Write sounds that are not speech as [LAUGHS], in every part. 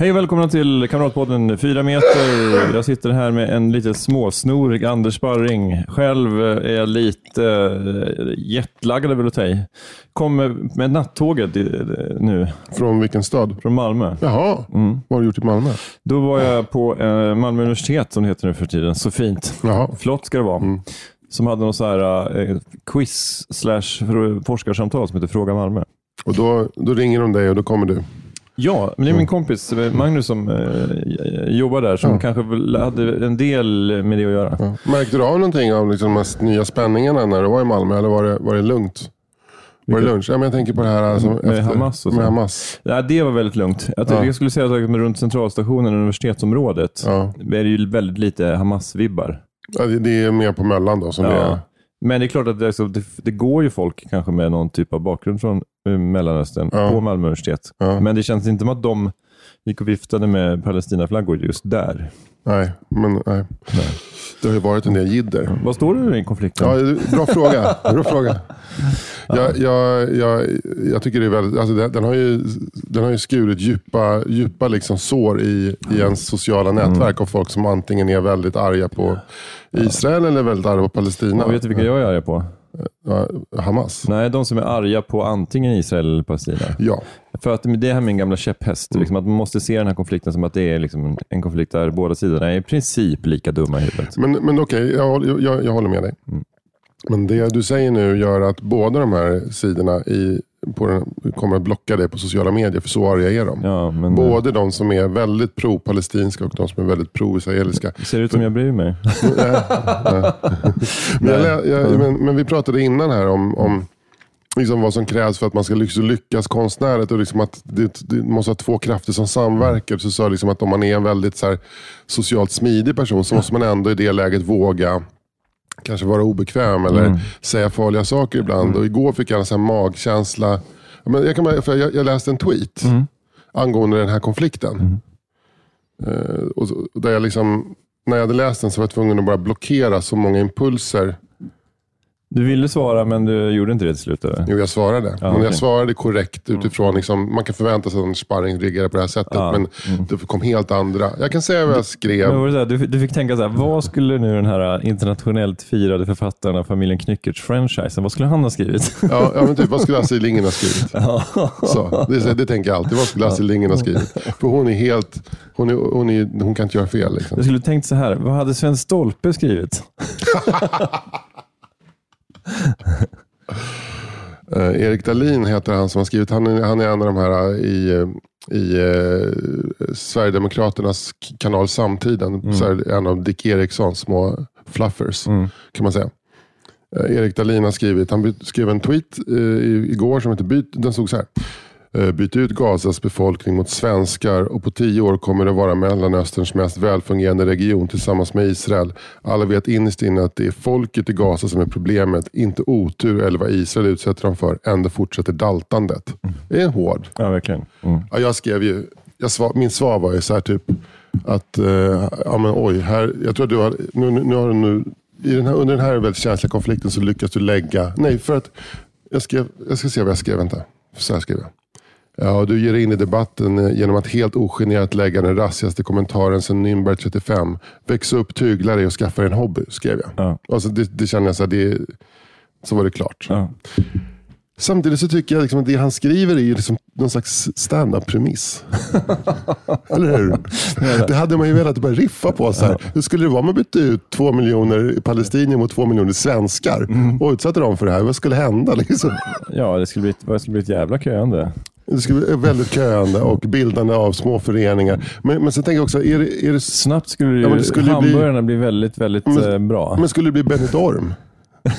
Hej och välkomna till Kamratpodden 4 meter. Jag sitter här med en lite småsnorig Anders Sparring. Själv är jag lite uh, jetlaggad jag säga. Kommer med nattåget nu. Från vilken stad? Från Malmö. Jaha, mm. vad har du gjort i Malmö? Då var jag på uh, Malmö universitet som det heter nu för tiden. Så fint. Jaha. Flott ska det vara. Mm. Som hade något så här quiz slash forskarsamtal som heter Fråga Malmö. Och då, då ringer de dig och då kommer du? Ja, men det är min kompis eh, Magnus som eh, jobbar där som ja. kanske hade en del med det att göra. Ja. Märkte du av någonting av liksom de här nya spänningarna när du var i Malmö eller var det, var det lugnt? Var det lunch? Ja, men jag tänker på det här alltså, med, efter, Hamas och med Hamas. Ja, det var väldigt lugnt. Jag, ja. jag skulle säga att runt centralstationen och universitetsområdet ja. är det ju väldigt lite Hamas-vibbar. Ja, det, är mer på mellan då som ja. det är. Men det är klart att det, alltså, det, det, går ju folk kanske med någon typ av bakgrund från eh, Mellanöstern ja. på Malmö universitet. Ja. Men det känns inte som att de gick och viftade med Palestinaflaggor just där. Nej, men nej. nej. Det har ju varit en del jidder. Vad står du i konflikten? Ja, bra fråga. Bra fråga. Jag, jag, jag, jag tycker det är väldigt, alltså den, har ju, den har ju skurit djupa, djupa liksom sår i, i ens sociala nätverk mm. av folk som antingen är väldigt arga på Israel eller väldigt arga på Palestina. Jag vet du vilka jag är arga på? Hamas? Nej, de som är arga på antingen Israel eller Palestina. Ja. För att det är min gamla käpphäst. Mm. Liksom, att man måste se den här konflikten som att det är liksom en konflikt där båda sidorna är i princip lika dumma i huvudet. Men, men okej, okay, jag, jag, jag håller med dig. Mm. Men det du säger nu gör att båda de här sidorna i, den, kommer att blocka dig på sociala medier, för så arga är de. Ja, men, Både de som är väldigt pro-palestinska och de som är väldigt pro-israeliska. Ser ut som jag bryr mig. [LAUGHS] men, jag, jag, men, men, vi pratade innan här om, om liksom vad som krävs för att man ska lyckas konstnärligt. Och liksom att det, det, måste ha två krafter som samverkar. Så sa liksom att om man är en väldigt så här, socialt smidig person så måste man ändå i det läget våga kanske vara obekväm eller mm. säga farliga saker ibland. Mm. Och igår fick jag en sån magkänsla. jag, kan, för jag, jag läste en tweet mm. angående den här konflikten. Uh, och, där jag liksom, när jag hade läst den så var jag tvungen att bara blockera så många impulser du ville svara men du gjorde inte det till slut? Eller? Jo, jag svarade. Ja, men okay. jag svarade korrekt mm. utifrån, liksom, man kan förvänta sig att en sparring riggar på det här sättet. Ja, men mm. det kom helt andra. Jag kan säga vad jag skrev. Men, du, du fick tänka så här, vad skulle nu den här internationellt firade författaren av familjen Knyckertz-franchisen, vad skulle han ha skrivit? Ja, ja men typ, vad skulle Astrid Lindgren ha skrivit? [LAUGHS] så, det, det tänker jag alltid. Vad skulle Astrid Lindgren ha skrivit? För hon är helt, hon, är, hon, är, hon kan inte göra fel. Liksom. Jag skulle tänkt så här, vad hade Sven Stolpe skrivit? [LAUGHS] Uh, Erik Dahlin heter han som har skrivit. Han är, han är en av de här eh, i, i uh, Sverigedemokraternas kanal Samtiden. Mm. Så en av Dick Erikssons små fluffers mm. kan man säga. Uh, Erik Dahlin har skrivit, han skrev en tweet igår som heter Byt, den stod så här. Eh, byta ut Gazas befolkning mot svenskar och på tio år kommer det vara Mellanösterns mest välfungerande region tillsammans med Israel. Alla vet innerst inne att det är folket i Gaza som är problemet, inte otur eller vad Israel utsätter dem för. Ändå fortsätter daltandet. Mm. Det är hård. Ja, verkligen. Mm. Ja, jag skrev ju, jag svar, min svar var ju så här typ att, uh, ja men oj, här, jag tror att du har, nu, nu har du nu, i den här, under den här väldigt känsliga konflikten så lyckas du lägga, nej för att, jag, skrev, jag ska se vad jag skrev, vänta. Så här skrev jag. Ja, du ger in i debatten eh, genom att helt ogenerat lägga den rassigaste kommentaren sedan Nürnberg 35. Väx upp, tygla dig och skaffa dig en hobby, skrev jag. Ja. Alltså det, det kände jag så här, det, så var det klart. Ja. Samtidigt så tycker jag liksom att det han skriver är liksom någon slags stand-up-premiss. [LAUGHS] Eller hur? Det hade man ju velat börja riffa på. Så här. Hur skulle det vara om man bytte ut två miljoner palestinier mot två miljoner svenskar och utsatte dem för det här? Vad skulle hända? Liksom? Ja, det skulle bli, det skulle bli ett jävla köande. Det skulle bli väldigt köande och bildande av små föreningar. Men, men sen tänker jag också, är det, är det, Snabbt skulle, ju Ja, men det skulle bli- hamburgarna bli väldigt, väldigt Men- eh, bra. men skulle det bli Benidorm? [LAUGHS]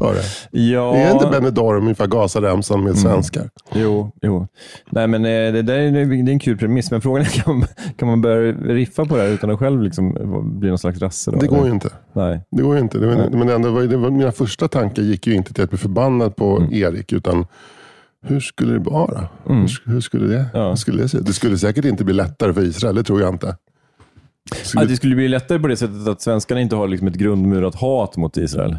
Var det? ja, Är inte Benidorm ungefär Gazaremsan med svenskar? Jo, jo. Nej, men eh, det, där är, det är en kul premiss, men frågan är kan man, kan man börja riffa på det här utan att själv liksom bli någon slags rasse? Då, Det går eller? ju inte. Nej. Det går ju inte. Det, var- men det var- det var, mina första tankar gick ju inte till att bli förbannad på Mm. Erik, utan hur skulle det vara? Hur, hur, skulle det, Ja. hur skulle det se? Det skulle säkert inte bli lättare för Israel, det tror jag inte. Ja, Skulle, det skulle bli lättare på det sättet att svenskarna inte har liksom ett grundmurat hat mot Israel.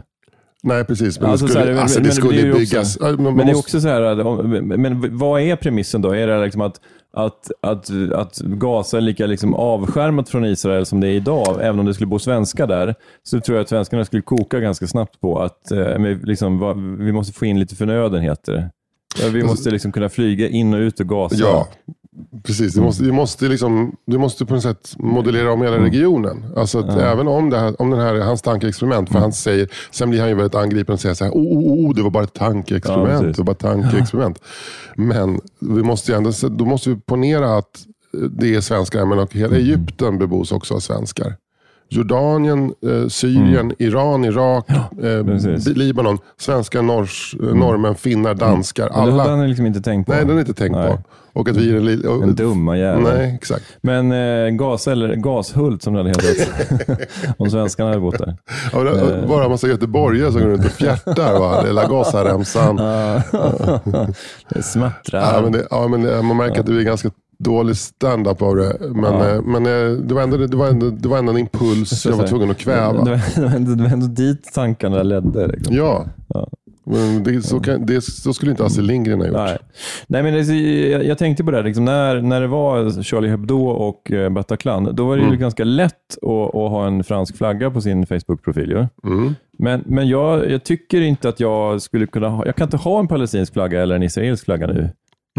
nej, precis. Men Alltså, det så skulle, här, alltså, det men skulle det byggas. också- ja, Men det är också så här, men vad är premissen då? Är det liksom att, att, att, att Gaza är lika liksom avskärmat från Israel som det är idag, även om det skulle bo svenskar där, så tror jag att svenskarna skulle koka ganska snabbt på att eh, liksom, vad- vi måste få in lite förnödenheter. Ja, vi måste liksom kunna flyga in och ut ur Gaza. Ja, precis. Du måste, du måste, liksom, du måste på något sätt modellera om Mm. hela regionen. Alltså att även om, det här, om den här är hans tankeexperiment, Mm. för han säger, sen blir han ju väldigt angripen och säger så här, oh, oh, oh, det var bara ett Ja, tankeexperiment. precis. det var ett tankeexperiment. Men vi måste ändå, då måste vi ponera att det är svenskar, men och hela Mm. Egypten bebos också av svenskar. Jordanien, eh, Syrien, Iran, Irak, eh, Mm. precis. Mm. Libanon, svenskar, nors, eh, norrmän, finnar, danskar. Men det hade Alla. han liksom inte tänkt på. Nej, den jag inte tänkt Nej. på. Och att vi är en liten... Den dumma jäveln. Nej, exakt. Men eh, gas, eller gashult som det hade hetat. [LAUGHS] om svenskarna hade bott där. Ja, det- Eh. bara en massa göteborgare som går runt och fjärtar. Va? [LAUGHS] Lilla Gazaremsan. [LAUGHS] det smattrar. Ja, men det, ja, men det, man märker att det blir ganska dålig stand-up av det. Men, Ja. eh, men eh, det, var ändå, det, var ändå, det var ändå en impuls jag var tvungen att Det kväva. var, det var, ändå, det var ändå dit tankarna ledde. Liksom. Ja. Ja. Men det, så, kan, det, så skulle inte Astrid Lindgren ha gjort. Nej, Nej men det, jag, jag tänkte på det, här, liksom, när, när det var Charlie Hebdo och eh, Bataclan, då var det ju Mm. ganska lätt att, att ha en fransk flagga på sin Facebook-profil. ju. Mm. Men, men jag, jag tycker inte att jag skulle kunna ha, jag kan inte ha en palestinsk flagga eller en israelisk flagga nu.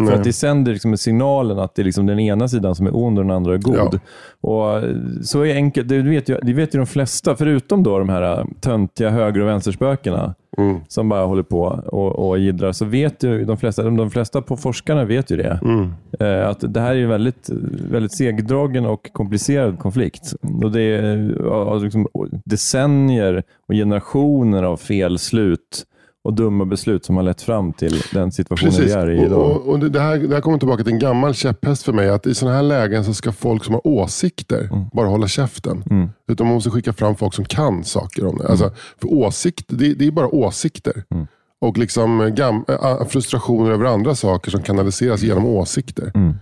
För att det sänder liksom signalen att det är liksom den ena sidan som är ond och den andra är god. Ja. Och eh, så är enkelt, det vet, ju, det vet ju de flesta, förutom då de här eh, töntiga höger och vänsterspökena Mm. som bara håller på och, och jiddrar, så vet ju de flesta, de, flesta på forskarna vet ju det. Mm. Eh, att det här är en väldigt, väldigt segdragen och komplicerad konflikt. Och det är ja, liksom, decennier och generationer av felslut och dumma beslut som har lett fram till den situationen Precis. vi är i idag. och, och det, här, det här kommer tillbaka till en gammal käpphäst för mig. Att I sådana här lägen så ska folk som har åsikter bara hålla käften. Mm. Utan man måste skicka fram folk som kan saker om det. Alltså, för åsikt, det, det är bara åsikter. Mm. Och liksom gam, äh, frustrationer över andra saker som kanaliseras genom åsikter. Mm.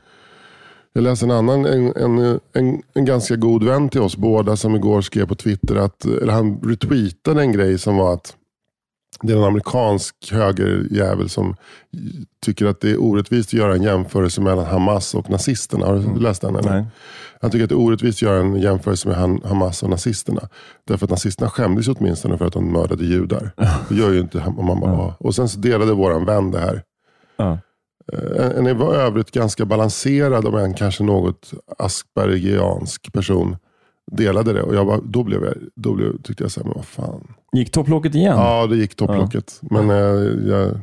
Jag läste en annan, en, en, en, en ganska god vän till oss båda som igår skrev på Twitter att eller han retweetade en grej som var att det är en amerikansk högerjävel som tycker att det är orättvist att göra en jämförelse mellan Hamas och nazisterna. Har du läst den? Eller? Nej. Han tycker att det är orättvist att göra en jämförelse med Han- Hamas och nazisterna. Därför att nazisterna skämdes åtminstone för att de mördade judar. [LAUGHS] Det gör ju inte Ham- man bara, "Ah." Och sen så delade våran vän det här. Eh, En, var övrigt ganska balanserad, om än kanske något aspergiansk person, delade det. Och jag bara, då, blev jag, då blev, tyckte jag så här, men vad fan. Gick topplocket igen? Ja, det gick topplocket. Men eh, jag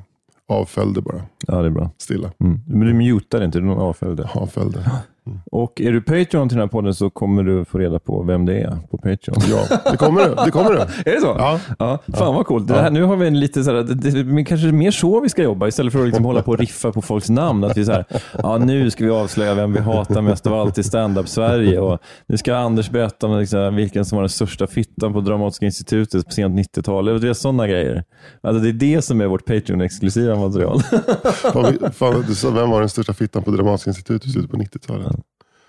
avföljde bara. Ja, det är bra. Stilla. Mm. Men du mutar inte, du avföljde. Avföljde. [LAUGHS] Och är du Patreon till den här podden så kommer du få reda på vem det är på Patreon. Ja, det kommer det. Det kommer det. [LAUGHS] Är det så? Ja. ja. Fan vad coolt. Det här, nu har vi en lite så här, det, det, men kanske mer så vi ska jobba istället för att liksom hålla på och riffa på folks namn. Att vi så här, ja, nu ska vi avslöja vem vi hatar mest av allt i stand-up Sverige. Och nu ska Anders berätta om liksom, vilken som var den största fittan på Dramatiska institutet på sent 90-tal. Det är sådana grejer. Alltså, det är det som är vårt Patreon-exklusiva material. [LAUGHS] Fan, fan, du sa, vem var den största fittan på Dramatiska institutet i slutet på 90-talet?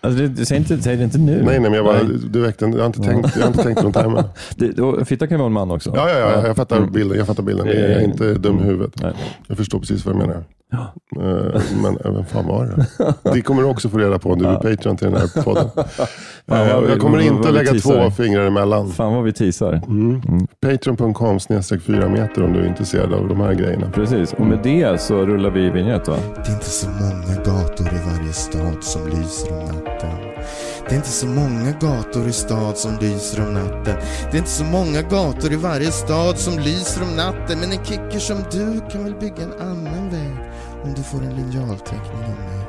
Alltså, det, säg, inte, säg det inte nu. Nej, nej, men jag, bara, Nej. Du väckte jag, har inte tänkt, jag har inte tänkt de termerna. [LAUGHS] Fitta kan vara en man också. Ja, ja, ja, jag fattar bilden. Jag fattar bilden. Jag är inte dum i huvudet. Nej. Jag förstår precis vad du menar. Eh, Men vem fan var det? Det kommer du också få reda på om du blir Patreon till den här podden. [LAUGHS] vi- Jag kommer inte lägga två fingrar emellan. Fan vad vi teasar. Mm. Patreon.com snedstreck 4 meter om du är intresserad av de här grejerna. Precis, och med det så rullar vi vignett va? Det är inte så många gator i varje stad som lyser om natten. Det är inte så många gator i stad som lyser om natten. Det är inte så många gator i varje stad som lyser om natten. Men en kicker som du kan väl bygga en annan väg om du får en linjalteckning av mig.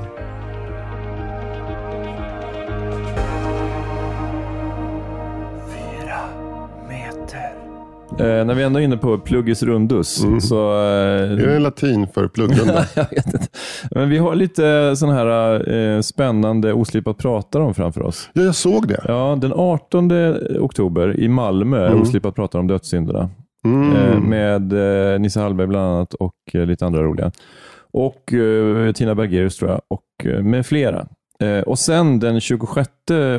Eh, när vi ändå är inne på pluggis rundus Mm. så... Eh, Är det latin för pluggrunda? [LAUGHS] jag vet inte. Men vi har lite sådana här eh, spännande oslipat pratar om framför oss. Ja, jag såg det. Ja, den 18 oktober i Malmö, Mm. oslipat pratar om dödssynderna. Mm. Eh, med eh, Nisse Hallberg bland annat och eh, lite andra roliga. Och eh, Tina Bergerius tror jag, och eh, med flera. Eh, och sen den 26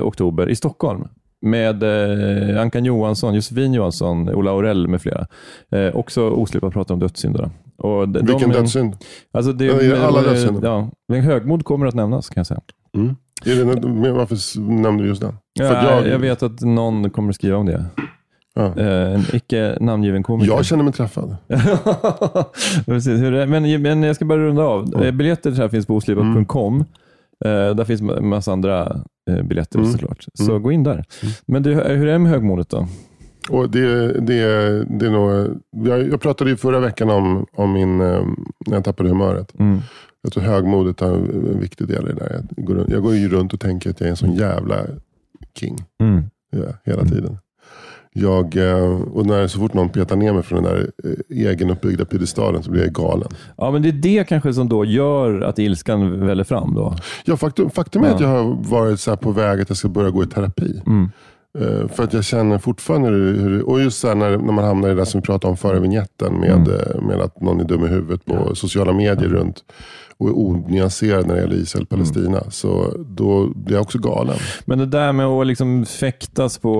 oktober i Stockholm med eh, Ankan Johansson, Josefin Johansson, Ola Aurell med flera. Eh, också oslipat prata om dödssynderna. Och de, Vilken de, dödssynd. Alltså det, det alla dödssynder? Ja, men högmod kommer att nämnas kan jag säga. Mm. Är det, varför nämnde du just den? Ja, att jag... vet att någon kommer att skriva om det. Ja. Eh, en icke namngiven komiker. Jag känner mig träffad. [LAUGHS] Precis, är- men, men jag ska bara runda av. Mm. Eh, Biljetter till det här finns på oslipat.com. Eh, där finns en massa andra biljetter Mm. såklart. Så Mm. gå in där. Men du, hur är det med högmodet då? Och det, det, det är nog, jag, jag pratade ju förra veckan om, om min, när jag tappade humöret. Mm. Jag tror högmodet har en viktig del i det där. Jag går, jag går ju runt och tänker att jag är en sån jävla king Mm. ja, hela tiden. Jag, eh, och när, så fort någon petar ner mig från den där eh, egenuppbyggda piedestalen så blir jag galen. Ja, men det är det kanske som då gör att ilskan väller fram då. Ja, faktum, faktum är Ja. att jag har varit så här på väg att jag ska börja gå i terapi. Mm. Eh, För att jag känner fortfarande hur, och just så när, när man hamnar i det som vi pratade om före vignetten med, Mm. med att någon är dum i huvudet på sociala medier runt och är onyanserad när det gäller Israel-Palestina. Mm. Så då blir jag också galen. Men det där med att liksom fäktas på,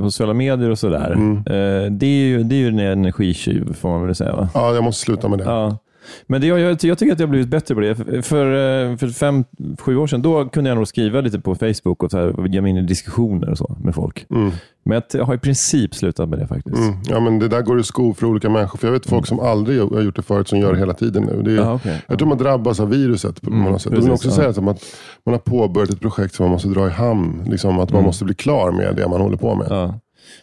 på sociala medier och sådär. Mm. Eh, det, är ju, det är ju en energitjuv får man väl säga. Va? Ja, jag måste sluta med det. Ja. Men det, jag, jag, jag tycker att jag har blivit bättre på det. För, för, eh, för fem, sju år sedan då kunde jag nog skriva lite på Facebook och så här, ge mig in i diskussioner och så med folk. Mm. Men jag har i princip slutat med det faktiskt. Mm. Ja, men det där går i skov för olika människor. För jag vet folk som aldrig har gjort det förut som gör det hela tiden nu. Det är, Ja, okej. Jag tror man drabbas av viruset på Mm, något sätt. Jag precis, vill också ja. säga att man har påbörjat ett projekt som man måste dra i hamn. Liksom att man Mm. måste bli klar med det man håller på med. Ja.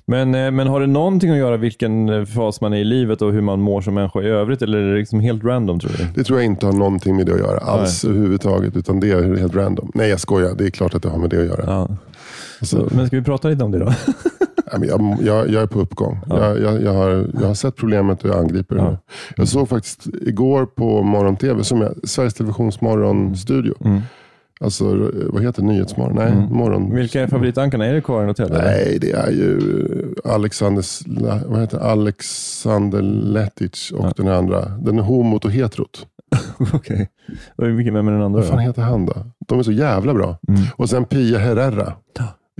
Men, eh, men har det någonting att göra vilken eh, fas man är i livet och hur man mår som människa i övrigt? Eller är det liksom helt random tror du? Det tror jag inte har någonting med det att göra alls överhuvudtaget. Utan det är helt random. Nej, jag skojar. Det är klart att det har med det att göra. Ja. Så, Men ska vi prata lite om det då? [LAUGHS] nej, jag, jag, jag är på uppgång. Jag, jag, jag, har, jag har sett problemet och jag angriper det Ja. nu. Jag såg faktiskt igår på morgon-tv, som jag, Sveriges Televisions morgonstudio. Mm. Alltså, vad heter det? Nyhetsmorgon? Nej, morgon. Vilka är favoritankarna? Är det Karin Hotel? eller? Nej, det är ju Alexander, Sla- vad heter det? Alexander Letic och Ja. den andra. Den är homot och heterot. [LAUGHS] Okej. Och Vilken vem är den andra? Vad fan då? heter han då? De är så jävla bra. Mm. Och sen Pia Herrera.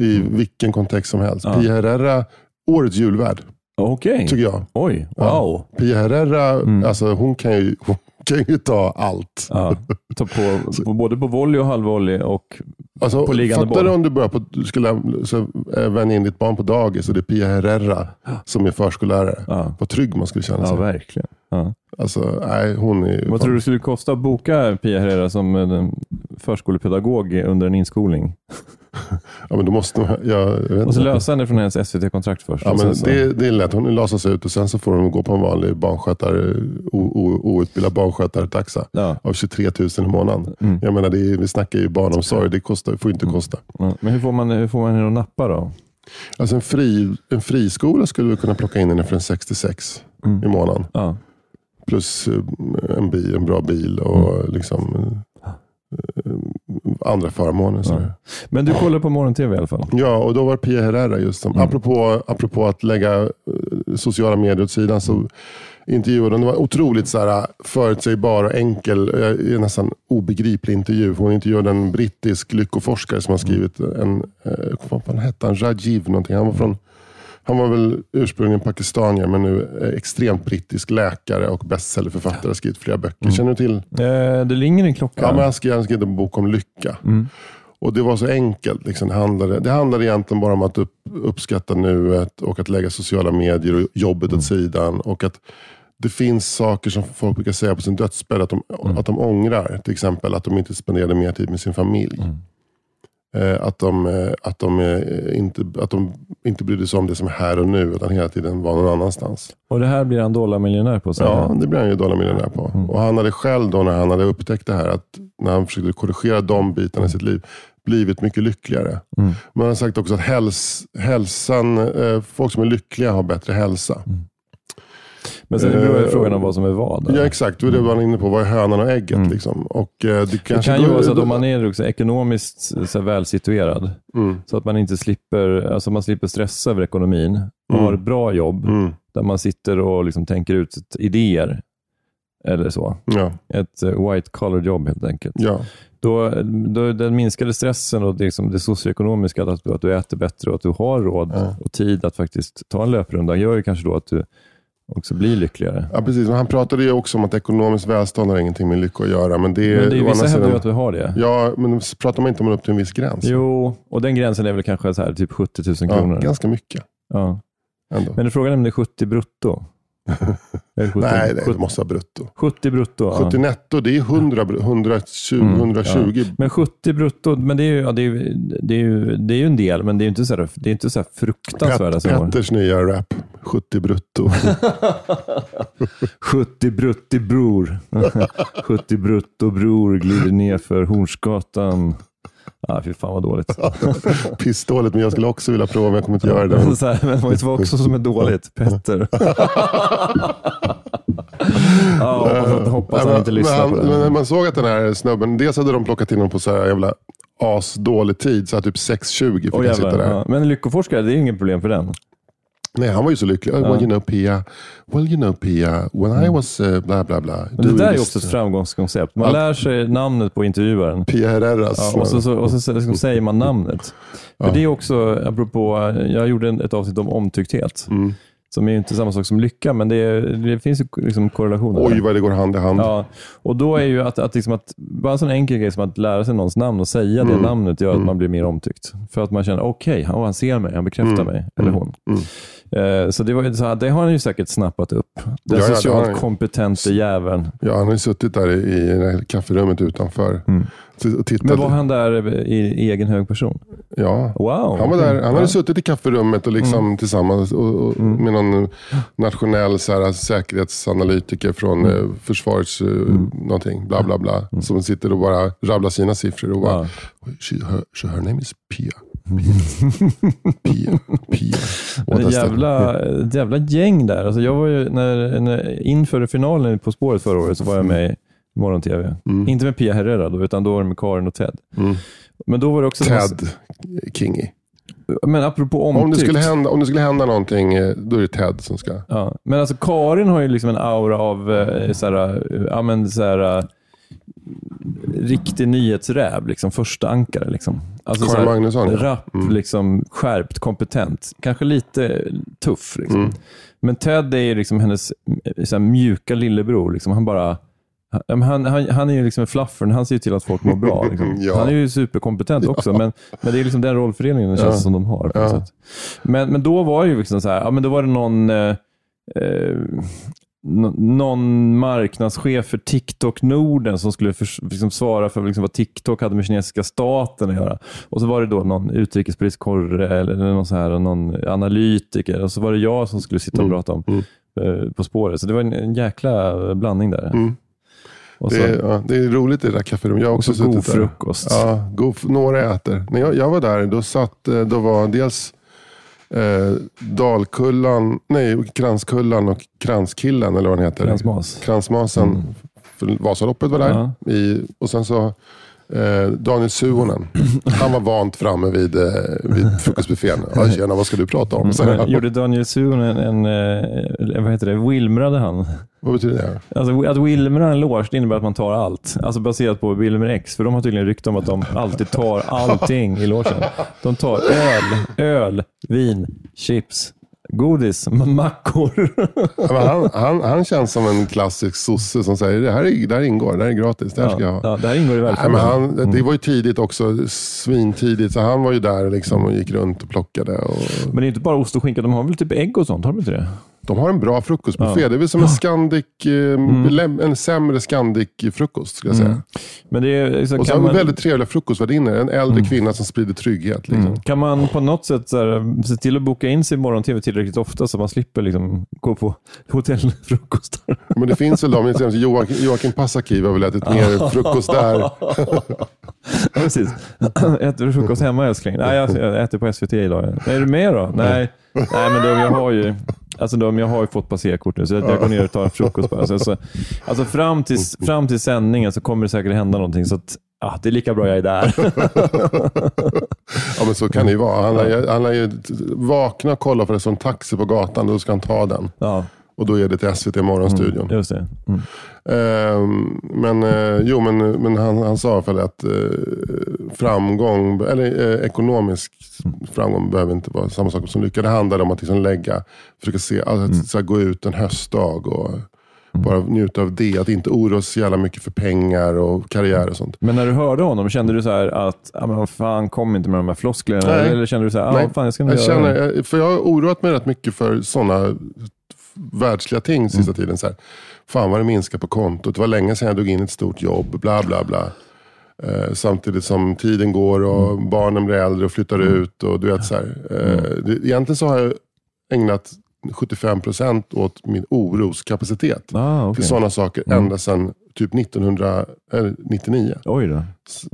I vilken kontext som helst. Ja. Pia Herrera, årets julvärd. Okej. Tycker jag. Oj, Ja. wow. Pia Herrera, Mm. alltså, hon, kan ju, hon kan ju ta allt. Ja. Ta på, [LAUGHS] på, både på volley och halvvolley och Alltså, På liggande fattar du boll. om du börjar på, du skulle så, vänja in ditt barn på dagis och det är Pia Herrera som är förskollärare. Ja. Vad trygg man skulle känna Ja, sig. verkligen. Ja. Alltså, nej, hon är Vad tror du det skulle kosta att boka Pia Herrera som en förskolepedagog under en inskolning? [LAUGHS] Ja, men då måste man, jag, inte. lösa henne från hennes SVT-kontrakt först. Ja, men så- det, det är lätt. Hon lasas ut och sen så får hon gå på en vanlig barnskötare, o, o, outbildad barnskötartaxa ja. av 23 000 i månaden. Mm. Jag menar, är, vi snackar ju barnomsorg. Det kostar, får inte kosta. Ja. Men hur får man, hur får man henne att nappa då? Alltså en, fri, en friskola skulle vi kunna plocka in henne för en 66 Mm. i månaden. Ja. Plus eh, en, bil, en bra bil och Mm. liksom, eh, andra förmåner. Ja. Men du kollar på morgon-tv i alla fall? Ja, och då var Pia Herrera just som, Mm. apropå, apropå att lägga eh, sociala medier åt sidan, så intervjuade hon, det var otroligt så här, förutsägbar och enkel, nästan obegriplig intervju. Hon intervjuade en brittisk lyckoforskare som har skrivit en, vad fan hette han, Rajiv någonting. Han var från Han var väl ursprungligen pakistanier men nu extremt brittisk läkare och bestsellerförfattare. Har skrivit flera böcker. Känner du till? Eh, det ringer en klocka. Ja, men han skrev, han skrev en bok om lycka. Mm. Och Det var så enkelt. Liksom. Det, handlade, det handlade egentligen bara om att upp, uppskatta nuet och att lägga sociala medier och jobbet Mm. åt sidan. Och att det finns saker som folk brukar säga på sin dödsbädd att de, Mm. att de ångrar. Till exempel att de inte spenderade mer tid med sin familj. Mm. Eh, att, de, eh, att, de, eh, inte, att de inte brydde sig om det som är här och nu, utan hela tiden var någon annanstans. Och det här blir han dollarmiljonär på. Så Ja, det blev han ju dollarmiljonär på. Mm. Och han hade själv då när han hade upptäckt det här, att när han försökte korrigera de bitarna i sitt liv, blivit mycket lyckligare. Mm. Men han har sagt också att häls, hälsan, folk som är lyckliga har bättre hälsa. Men sen beror ju Eh, frågan om vad som är vad. Ja exakt, det var det var han inne på. Vad är hönan och ägget? Mm. Liksom. Och, eh, det, Det kan ju vara så att om man är också ekonomiskt så välsituerad, Mm, så att man inte slipper, alltså man slipper stressa över ekonomin och Mm. har ett bra jobb mm, där man sitter och liksom tänker ut idéer. Eller så. ja, Ett eh, white collar jobb helt enkelt. ja. Då, då den minskade stressen och det, liksom det socioekonomiska, att, du- att du äter bättre och att du har råd Ja. och tid att faktiskt ta en löprunda, gör ju kanske då att du också blir lyckligare. ja, precis. Men han pratade ju också om att ekonomiskt välstånd har ingenting med lycka att göra. Men det, Men det är vissa hävdar ju att du har det. Ja, men pratar man inte om upp till en viss gräns? Jo, och den gränsen är väl kanske så här, typ 70 000 ja, kronor. ganska mycket Ja. ändå. Men frågan är om det är 70 brutto? Är det 70? Nej, det 70, måste vara brutto. 70 brutto. 70 ja. netto, det är 100, br- 120, Mm, 120. Men 70 brutto, men det är ju, ja, det är, ju- det är, ju, det är ju en del, men det är ju inte så här, det är inte så här fruktansvärda Pet. Petters nya rap, 70 brutto. [LAUGHS] 70 brutti bror. [LAUGHS] 70 brutto bror glider ner för Hornsgatan. Ah, fy fan vad dåligt. [LAUGHS] Pissdåligt, men jag skulle också vilja prova, men jag kommer inte göra det. [LAUGHS] Så här, men vet vad också som är dåligt? Petter. [LAUGHS] ja, hoppas, hoppas han inte lyssnar på det. Men man såg att den här snubben, dels hade de plockat in honom på så här jävla asdålig tid, så här typ 6.20 fick Åh, han sitta där. ja. Men lyckoforskare, det är inget problem för den. Nej, han var ju så lycklig. Well, you know Pia, well you know Pia, when I was uh, bla bla bla. Mm. Men det där är också ett framgångskoncept. Man Ja. lär sig namnet på intervjuaren. Pia Herreras. Ja, och så, så, och så liksom säger man namnet. För Ja. det är också, apropå, jag gjorde ett avsnitt om omtyckthet. Mm. Som är inte samma sak som lycka, men det, är, det finns ju liksom korrelationer. Oj, vad det går hand i hand. Ja, och då är ju att, att, liksom att bara en sån enkel grej som att lära sig någons namn och säga det Mm. namnet gör att Mm. man blir mer omtyckt. För att man känner, okej, okay, han ser mig, han bekräftar Mm. mig, eller Mm. hon. Mm. Eh, så det, var, så det har han ju säkert snappat upp. Den Ja, ja, socialt ju. kompetente jäveln. Ja, han har ju suttit där i, i kafferummet utanför. Mm. Men var han där i, i egen hög person? Ja. Wow. Han, var där, han hade Ja. suttit i kafferummet och liksom tillsammans och, och, Mm. med någon nationell så här, säkerhetsanalytiker från Mm. eh, försvarets eh, någonting, bla bla bla. Som sitter och bara rabblar sina siffror och bara, Ja. her, her name is Pia. [LAUGHS] Pia, Pia. Men What ett jävla, ett jävla gäng där. Alltså jag var ju, när, när, inför finalen På spåret förra året så var jag med i morgon-tv. Mm. Inte med Pia Herrera då, utan då var det med Karin och Ted. Mm. Men då var det också... Ted Kingy. Men apropå omtyckt. Om det, skulle hända, om det skulle hända någonting, eh, då är det Ted som ska... Ja. Men alltså Karin har ju liksom en aura av eh, såhär, ja, men såhär, riktig nyhetsräv. Liksom, första ankare. Liksom. Alltså, såhär, Magnusson, ja. Rapp, Mm. liksom, skärpt, kompetent. Kanske lite tuff. Liksom. Mm. Men Ted är liksom hennes eh, såhär, mjuka lillebror. Liksom. Han bara... Han, han, han, är ju liksom en fluffer, han ser ju till att folk mår bra. Liksom. [LAUGHS] Ja. Han är ju superkompetent också, men, men det är liksom den rollfördelningen Ja. känns som de har. Ja. Men, men då var det ju liksom så här, ja, men då var det någon, eh, eh, någon marknadschef för TikTok Norden som skulle förs- liksom svara för liksom vad TikTok hade med kinesiska staten att göra. Och så var det då någon utrikespolitisk korre eller någon, så här, någon analytiker och så var det jag som skulle sitta och Mm. prata om Mm. eh, På spåret. Så det var en, en jäkla blandning där. Mm. Och så, Det, är, ja, det är roligt i det där kafferummet. Jag har och också så god suttit där. frukost. Ja, god, några äter. När jag, jag var där, då satt, eh, då var dels eh, Dalkullan, nej, Kranskullan och Kranskillen, eller vad den heter. Kransmas. Kransmasen. Mm. Vasaloppet var där. Ja. I, och sen så eh, Daniel Suhonen. Han var vant framme vid, eh, vid [LAUGHS] frukostbuffén. Ja, tjena, vad ska du prata om? Men [LAUGHS] gjorde Daniel Suhonen en, en, eh, vad heter det, wilmrade han? vad betyder det? Alltså, att wilmra en loge det innebär att man tar allt. Alltså baserat på Wilmer X. För de har tydligen rykte om att de alltid tar allting i logen. De tar öl, öl, vin, chips, Godis, [LAUGHS] mackor. Ja, han, han, han känns som en klassisk sosse som säger det här, är, det här ingår, det här är gratis, det här ska jag ha. Ja, det här ingår i välfärden. han, Det var ju tidigt också, svintidigt, så han var ju där liksom och gick runt och plockade. Och, Men det är inte bara ost och skinka, de har väl typ ägg och sånt? Har de inte det? De har en bra frukostbuffé. Det är väl som en, Scandic, eh, lem- en sämre Scandic-frukost skulle jag säga. Men det är, liksom, Och så har vi man, väldigt trevliga frukostvärdinnor. En äldre kvinna som sprider trygghet. Liksom. kan man på något sätt så här, se till att boka in sig i morgon-tv tillräckligt ofta så man slipper liksom, gå på [LAUGHS] hotellfrukostar? Men det finns väl de, Joakim, Joakim Passakiv har väl ätit mer frukost där. [LAUGHS] Ja, precis. [CLEARS THROAT] Äter du frukost hemma älskling? Nej, jag, äter på SVT idag. Är du med då? Nej. Nej, men de, jag har ju, alltså de, jag har ju fått passerkort nu, så jag går ner och tar frukost bara. Alltså, så, alltså fram, till, fram till sändningen så kommer det säkert hända någonting. Så att, ja, det är lika bra jag är där. [LAUGHS] Ja men så kan det ju vara. Han har, ju- han har ju vakna och kolla för det en taxi på gatan, då ska han ta den. Ja, Och då är det till SVT Morgonstudion. just det. Mm. Ehm, men eh, jo, men, men han, han sa för att eh, framgång, eller eh, ekonomisk framgång behöver inte vara samma sak som lycka. Det handlar om att liksom lägga, försöka se, alltså, att så här, gå ut en höstdag och bara njuta av det. Att inte oroa sig så jävla mycket för pengar och karriär och sånt. Men när du hörde honom, kände du så här att, ja, men fan, kom inte med de här flosklerna? Nej. Eller kände du så här, Nej. ja, fan, jag ska Jag göra det. känner, jag- för jag har oroat mig rätt mycket för sådana världsliga ting sista tiden. Så här, fan vad det minskar på kontot. Det var länge sedan jag drog in ett stort jobb. Bla bla bla. Eh, samtidigt som tiden går och barnen blir äldre och flyttar ut. Och du vet, så här, eh, det, egentligen så har jag ägnat 75% åt min oroskapacitet. Ah, För okay. sådana saker ända sedan typ 1999. Oj då. S-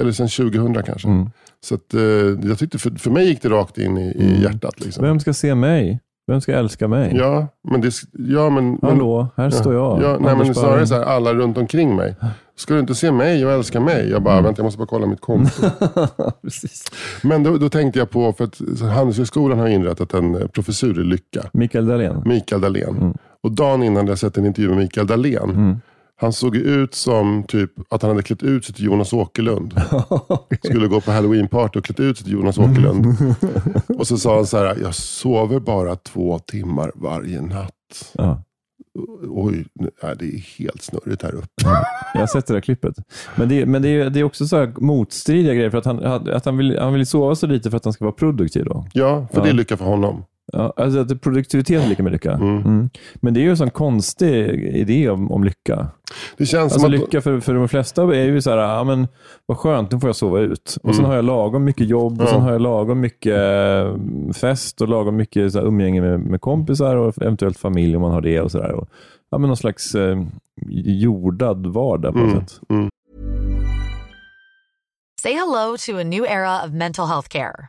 Eller sedan 2000 kanske. Mm. Så att, eh, jag tyckte för, för mig gick det rakt in i, i hjärtat. Liksom. Vem ska se mig? Vem ska älska mig? Ja, men det, ja, men, Hallå, här står jag. Ja, nej, men snarare så här, alla runt omkring mig. Ska du inte se mig och älska mig? Jag bara, vänta jag måste bara kolla mitt konto. [LAUGHS] Precis. men då, då tänkte jag på, för att Handelshögskolan har inrättat en eh, professur i lycka. Mikael Dahlén. Mikael Dahlén. Och dagen innan hade jag sett en intervju med Mikael Dahlén. Han såg ut som typ att han hade klätt ut sig till Jonas Åkerlund. [LAUGHS] Skulle gå på halloween-party och klätt ut sig till Jonas Åkerlund. [LAUGHS] och så sa han så här, jag sover bara två timmar varje natt. Ja. Oj, nej, det är helt snurrigt här uppe. Jag har sett det där klippet. Men det, men det, är, det är också så här motstridiga grejer. För att han, att han, vill, han vill sova så lite för att han ska vara produktiv. Då. Ja, för Ja. det är lycka för honom. Ja, alltså att produktivitet är lika med lycka. Mm. Men det är ju en sån konstig idé om, om lycka. Det känns Alltså som att... lycka för, för de flesta är ju så här, ja, men, vad skönt, nu får jag sova ut. Och sen har jag lagom mycket jobb och sen har jag lagom mycket eh, fest och lagom mycket så här, umgänge med, med kompisar och eventuellt familj om man har det. och så där. Och, ja, men Någon slags eh, jordad vardag på något sätt. Say hello to a new era of mental health care.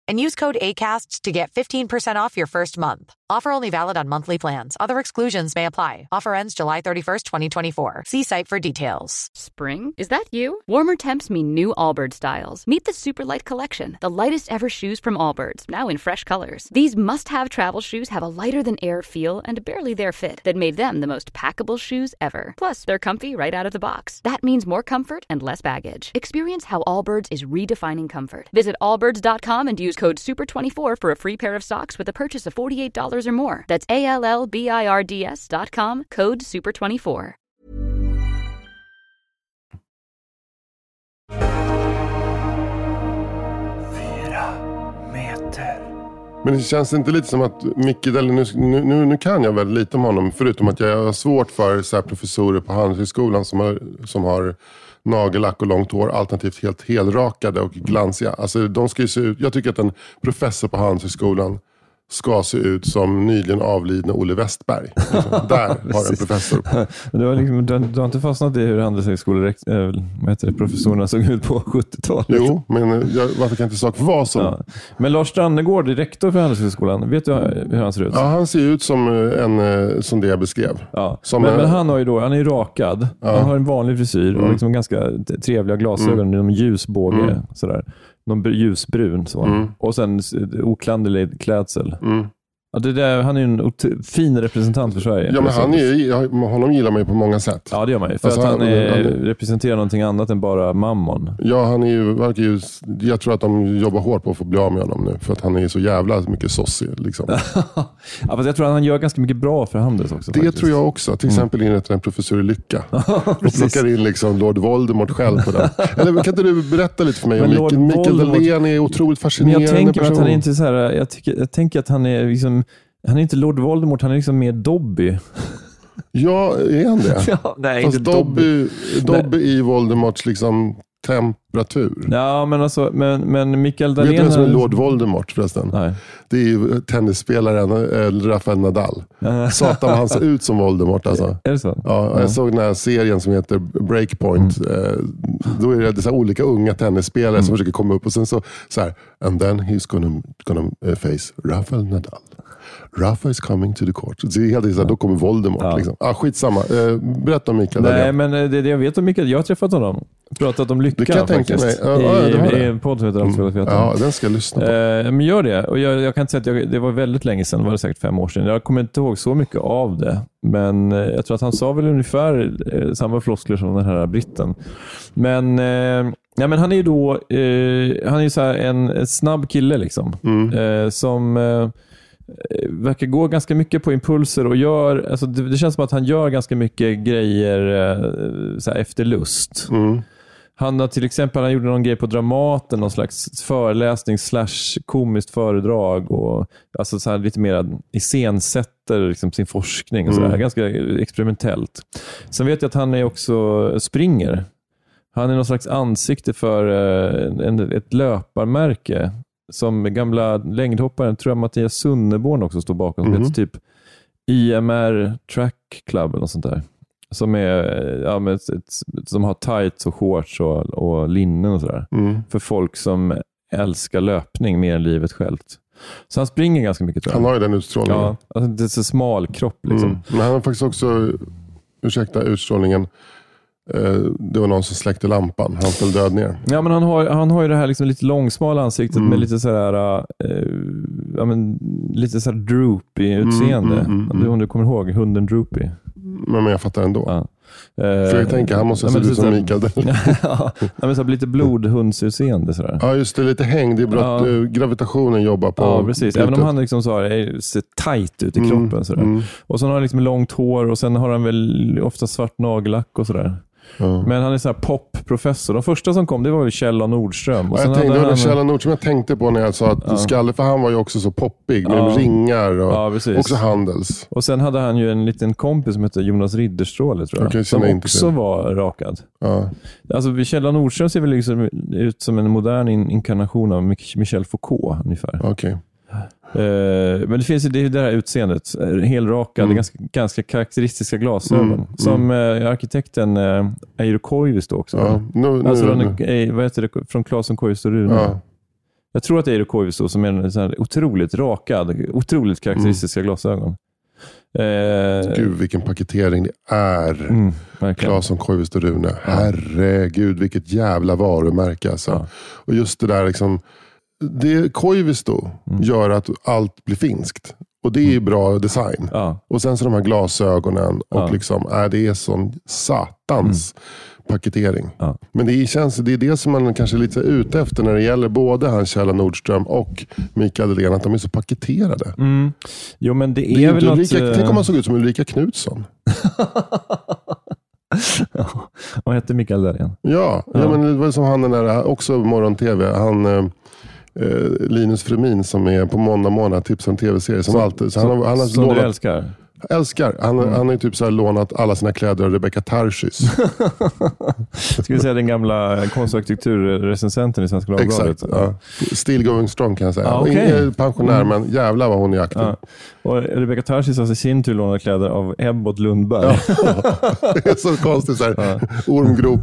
and use code ACAST to get 15% off your first month. Offer only valid on monthly plans. Other exclusions may apply. Offer ends July 31st, 2024. See site for details. Spring? Is that you? Warmer temps mean new Allbirds styles. Meet the Superlight Collection, the lightest ever shoes from Allbirds, now in fresh colors. These must have travel shoes have a lighter than air feel and barely there fit that made them the most packable shoes ever. Plus, they're comfy right out of the box. That means more comfort and less baggage. Experience how Allbirds is redefining comfort. Visit allbirds.com and use code SUPER24 for a free pair of socks with a purchase of $48 or more. That's A L L B I R D S.com, code SUPER24. Men det känns inte lite som att Micke Dahlén, nu, nu, nu kan jag väldigt lite om honom. Förutom att jag har svårt för så här professorer på Handelshögskolan som har, som har nagellack och långt hår. Alternativt helt helrakade och glansiga. Alltså, de ska ju se ut, jag tycker att en professor på Handelshögskolan ska se ut som nyligen avlidne Olle Westberg. Liksom. [LAUGHS] Där har en professor. [LAUGHS] Men Du har, liksom, du, du har inte fastnat i hur handelshögskoleprofessorerna såg ut på [LAUGHS] 70-talet? Jo, men eh, jag, varför kan inte sak vara som... Ja. Men Lars Strannegård, rektor för Handelshögskolan, vet du hur han ser ut? Ja, han ser ut som, eh, en, eh, som det jag beskrev. Ja. Men, en- men han har ju då, han är rakad. Han har en vanlig frisyr och liksom ganska trevliga glasögon. Mm. ljusbåge. Sådär. Någon br- ljusbrun. Så. Och sen oklanderlig klädsel. Mm. Ja, det där, han är ju en ot- fin representant för Sverige. Ja, men han är, honom gillar man ju på många sätt. Ja, det gör man ju. För Alltså, att han, han- är, han- representerar någonting annat än bara mammon. Ja, han är ju, verkar ju, jag tror att de jobbar hårt på att få bli av med honom nu. För att han är så jävla mycket sossig. Liksom. [LAUGHS] ja, fast jag tror att han gör ganska mycket bra för Handels också. Det faktiskt. tror jag också. Till exempel inrätta en professor i lycka. [LAUGHS] och plockar in liksom Lord Voldemort själv på den. [LAUGHS] Eller kan inte du berätta lite för mig om Men Lord Mikael, Dahlén är otroligt Men fascinerande jag tänker person. att han är inte så här, jag, tycker, jag tänker att han är liksom, han är inte Lord Voldemort, han är liksom mer Dobby. Ja, är han det? [LAUGHS] Ja, nej, Fast Dobby, Dobby i Voldemorts liksom temperatur. Ja, men alltså, men, men Mikael Vet Dahlén... du vem som är Lord Voldemort förresten? Nej. Det är ju tennisspelaren äh, Rafael Nadal. [LAUGHS] Satan han ser ut som Voldemort alltså. Är det så? Ja, jag såg den här serien som heter Breakpoint. Mm. Eh, Då är det så här olika unga tennisspelare som försöker komma upp och sen så, så här, and then he's gonna, gonna eh, face Rafael Nadal. Rafa is coming to the court. Så det är helt, här, då kommer Voldemort. Ja. Liksom. Ah, skitsamma. Eh, berätta om Mikael Nej, Dahlén. men eh, det, det jag vet om Mikael, jag har träffat honom. Pratat om lycka Det kan jag tänka faktiskt. mig. Ja, ja, det I, I det. en podd som heter Allt för Ja, den ska jag lyssna på. Eh, men gör det. Och jag, jag kan inte säga att jag, det var väldigt länge sedan, det var säkert fem år sedan. Jag kommer inte ihåg så mycket av det. Men eh, jag tror att han sa väl ungefär eh, samma floskler som den här britten. Men, eh, ja, men han är ju då eh, han är så här en, en snabb kille liksom. Eh, som verkar gå ganska mycket på impulser och gör, alltså det, det känns som att han gör ganska mycket grejer eh, så efter lust. Mm. Han har till exempel han gjorde någon grej på Dramaten, någon slags föreläsning slash komiskt föredrag. Och, alltså så här lite mer iscensätter liksom sin forskning. Och så där. Ganska experimentellt. Sen vet jag att han är också springer. Han är någon slags ansikte för eh, en, ett löparmärke. Som gamla längdhopparen, tror jag Mattias Sunneborn också står bakom. Som Mhm. heter typ IMR Track Club eller något sånt där. Som, är, ja, men ett, ett, som har tights och shorts och, och linnen och sådär. Mm. För folk som älskar löpning mer än livet självt. Så han springer ganska mycket tror jag. Han har ju den utstrålningen. ja, alltså, det är så smal kropp. Liksom. Mm. Men han har faktiskt också, ursäkta utstrålningen, det var någon som släckte lampan. Han föll död ner. Ja, men han, har, han har ju det här liksom lite långsmala ansiktet Mm. med lite sådär, eh, ja, men, lite sådär droopy utseende. mm, mm, mm. Om du kommer ihåg hunden Droopy. Men, men jag fattar ändå. Ja. För jag tänker, han måste se ut som Mikael [LAUGHS] Dahlén. ja, men så här lite blodhundsutseende. Sådär. Ja, just det. Lite häng. Det är bra Ja. eh, gravitationen jobbar på Ja, precis. Även om han liksom så här, är, ser tight ut i Mm, kroppen. Sådär. mm. Och sen har han liksom långt hår och sen har han väl ofta svart nagellack och sådär. Ja. Men han är så här popprofessor. De första som kom det var väl Kjell. Nordström. Och jag sen tänkte, det var han, Kjell Nord som jag tänkte på när jag sa att Skalle, för han var ju också så poppig med Ja. ringar och Ja, också Handels. och sen hade han ju en liten kompis som hette Jonas Ridderstråle tror jag. Okej, som jag också till. var rakad. Ja. Alltså Kjell. Nordström ser väl liksom ut som en modern in- inkarnation av Mich- Michel Foucault ungefär. Okej. Eh, men det finns ju det, det här utseendet. Eh, Helrakad, Mm. ganska, ganska karaktäristiska glasögon. Mm, Som eh, arkitekten Eiro Koivisto också. Ja. Nu, nu, Alltså nu. från, eh, vad heter det, från Claesson, Koivisto Rune. Ja. Jag tror att det är Eiro Koivisto som är en sån otroligt rakad, otroligt karaktäristiska glasögon. Eh, Gud vilken paketering det är. mm. Claesson, Koivisto, Rune. Herregud vilket jävla varumärke alltså. Ja. Och just det där liksom. Det Koivisto Mm. gör att allt blir finskt. Och det är ju bra design. Ja, Och sen så de här glasögonen. Och Ja. liksom, äh, det är sån satans paketering. Ja. Men det, känns, det är det som man kanske är lite ute efter när det gäller både han Kjell Nordström och Mikael Dahlén. Att de är så paketerade. mm. Jo, men det är, Det är väl något... Ulrika, eh, tänk om man såg ut som Ulrika Knutsson. [LAUGHS] ja. Vad hette Mikael Dahlén? Ja, ja. Ja. men det var som han den där, också morgon-tv. Han, eh, Linus Fremin som är på måndag morgon tipsar om tv-serier. Som, alltid, så han, har- han har som du lånat, älskar? Älskar. Han, Mm. han har typ så lånat alla sina kläder av Rebecca Tarschys. [LAUGHS] Ska vi säga den gamla konst och arkitekturrecensenten i Svenska Dagbladet? Exakt. Ja. Still going strong kan jag säga. Ja, Och okej. Ingen pensionär, men jävlar vad hon är aktiv. Ja. Och Rebecca Tarsis har i sin tur lånat kläder av Ebbot Lundberg. [LAUGHS] Det är så konstigt. Så här. Ormgrop.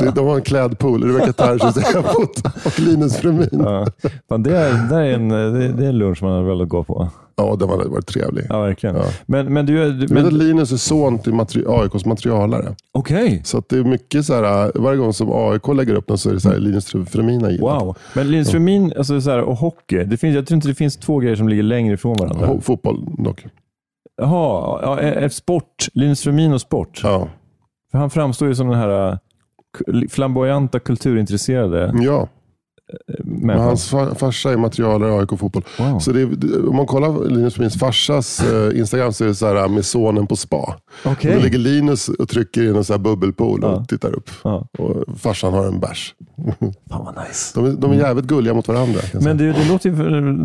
Det- [LAUGHS] De har en klädpool. Rebecca Tarschys, Ebbot och Linus Frumin. Ja, Ja. Det, är, det, är en, det, är en lunch man har velat gå på. Den var, var trevlig. Ja, verkligen. Ja. Men, men du... du Men... Linus är son till materi- AIKs materialare. Okej. Så att det är mycket så här, varje gång som AIK lägger upp något så är det så här, Linus Frumin har gillat. Wow. Men Linus Frumin alltså, så här, och hockey, det finns, jag tror inte det finns två grejer som ligger längre ifrån varandra. Ho- Fotboll dock. Jaha, ja, eh, eh, sport. Linus Frumin och sport. Ja. För han framstår ju som den här k- flamboyanta kulturintresserade ja. Men människan. hans fa- farsa är materialare i AIK fotboll. Wow. Så är- om man kollar Linus Frumins farsas eh, Instagram så är det så här med sonen på spa. Okej. Då ligger Linus och trycker i en så här bubbelpool och Ja. tittar upp. Ja. Och farsan har en bärs. [LAUGHS] Fan vad nice. De är, de är jävligt gulliga mot varandra. Men det, det låter ju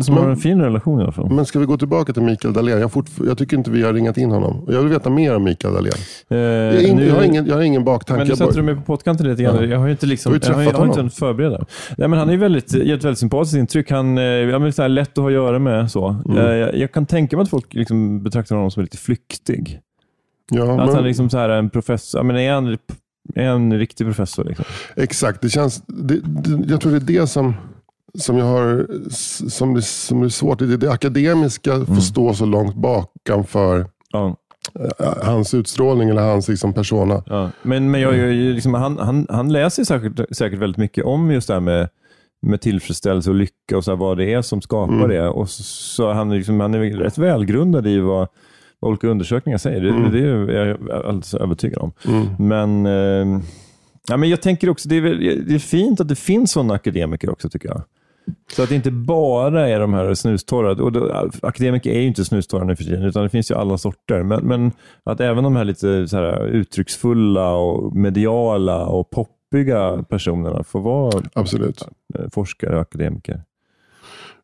som att ha en fin relation i alla fall. Men ska vi gå tillbaka till Mikael Dahlén? Jag, fort, jag tycker inte vi har ringat in honom. Jag vill veta mer om Mikael Dahlén. Eh, Jag, in, nu- jag, har ingen, jag har ingen baktanke. Men nu Jag sätter du mig på pottkanten lite grann. Ja. Jag har ju inte liksom, har jag har, jag har inte honom. ens förbereda. Nej, men han är ju väldigt, gett ett väldigt sympatiskt intryck. Han eh, ja, men så här lätt att ha att göra med. Så. Mm. Eh, Jag, jag kan tänka mig att folk liksom betraktar honom som lite flyktig. ja, att men, han är liksom så här en professor. Men är, han, är en riktig professor? Liksom? Exakt, det känns, det, det, jag tror det är det som, som, jag har, som, det, som är svårt. Det, är det akademiska Mm. får stå så långt bakanför Ja, eh, hans utstrålning eller hans liksom, persona. ja. Men, men jag, jag, liksom, han, han, han läser säkert, säkert väldigt mycket om just det här med, med tillfredsställelse och lycka och så här, vad det är som skapar Mm. det. Och så, så han, är liksom, han är rätt välgrundad i vad, vad olika undersökningar säger. Det, Mm. det är jag alldeles övertygad om. Mm. Men, eh, ja, men jag tänker också, det är, väl, det är fint att det finns sådana akademiker också tycker jag. Så att det inte bara är de här snustorra. Och då, akademiker är ju inte snustorra nu för tiden, utan det finns ju alla sorter. Men, men att även de här lite så här uttrycksfulla, och mediala och poppiga personerna får vara Absolut. eh, forskare och akademiker.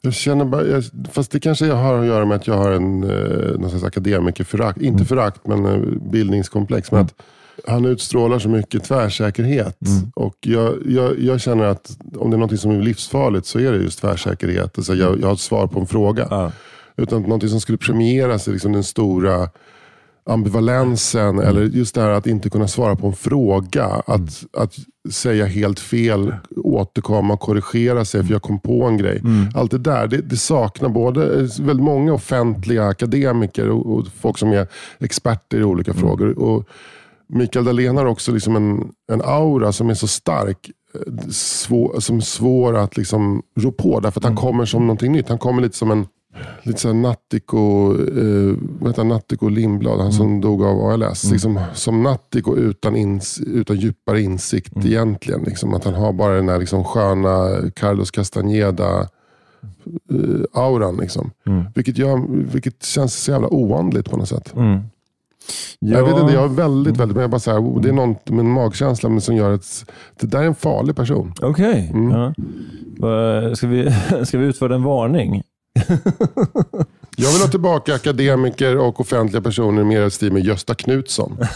Jag känner bara, fast det kanske har att göra med att jag har en eh, någon slags akademikerförakt. Inte förakt, men eh, bildningskomplex. Men att han utstrålar så mycket tvärsäkerhet. Och jag, jag, jag känner att om det är något som är livsfarligt så är det just tvärsäkerhet. Alltså jag, jag har ett svar på en fråga. Ja. Utan något som skulle premieras är liksom den stora ambivalensen. Eller just det här att inte kunna svara på en fråga. Att, att säga helt fel, återkomma, korrigera sig för jag kom på en grej. Allt det där, det, det saknar både eh, väldigt många offentliga akademiker och, och folk som är experter i olika frågor. Och Mikael Dahlén har också liksom en, en aura som är så stark. eh, Svår, som svår att liksom rå på. Därför att han kommer som någonting nytt. Han kommer lite som en lite såhär Nattiko, eh? Nattiko Lindblad, han som dog av ALS. Liksom, som Nattiko utan, ins, utan djupare insikt egentligen. Liksom, att han har bara den här liksom, sköna Carlos Castaneda eh, auran. Liksom. Vilket, gör, vilket känns så jävla oandligt på något sätt. Mm. Jag vet inte, jag är Mm. väldigt, väldigt, men jag bara så här, oh, det är något med en magkänsla men som gör att det där är en farlig person. Okej. Mm. Ja. Ska, vi, [LAUGHS] ska vi utföra en varning? [LAUGHS] Jag vill ha tillbaka akademiker och offentliga personer mer i stil med Gösta Knutsson. [LAUGHS]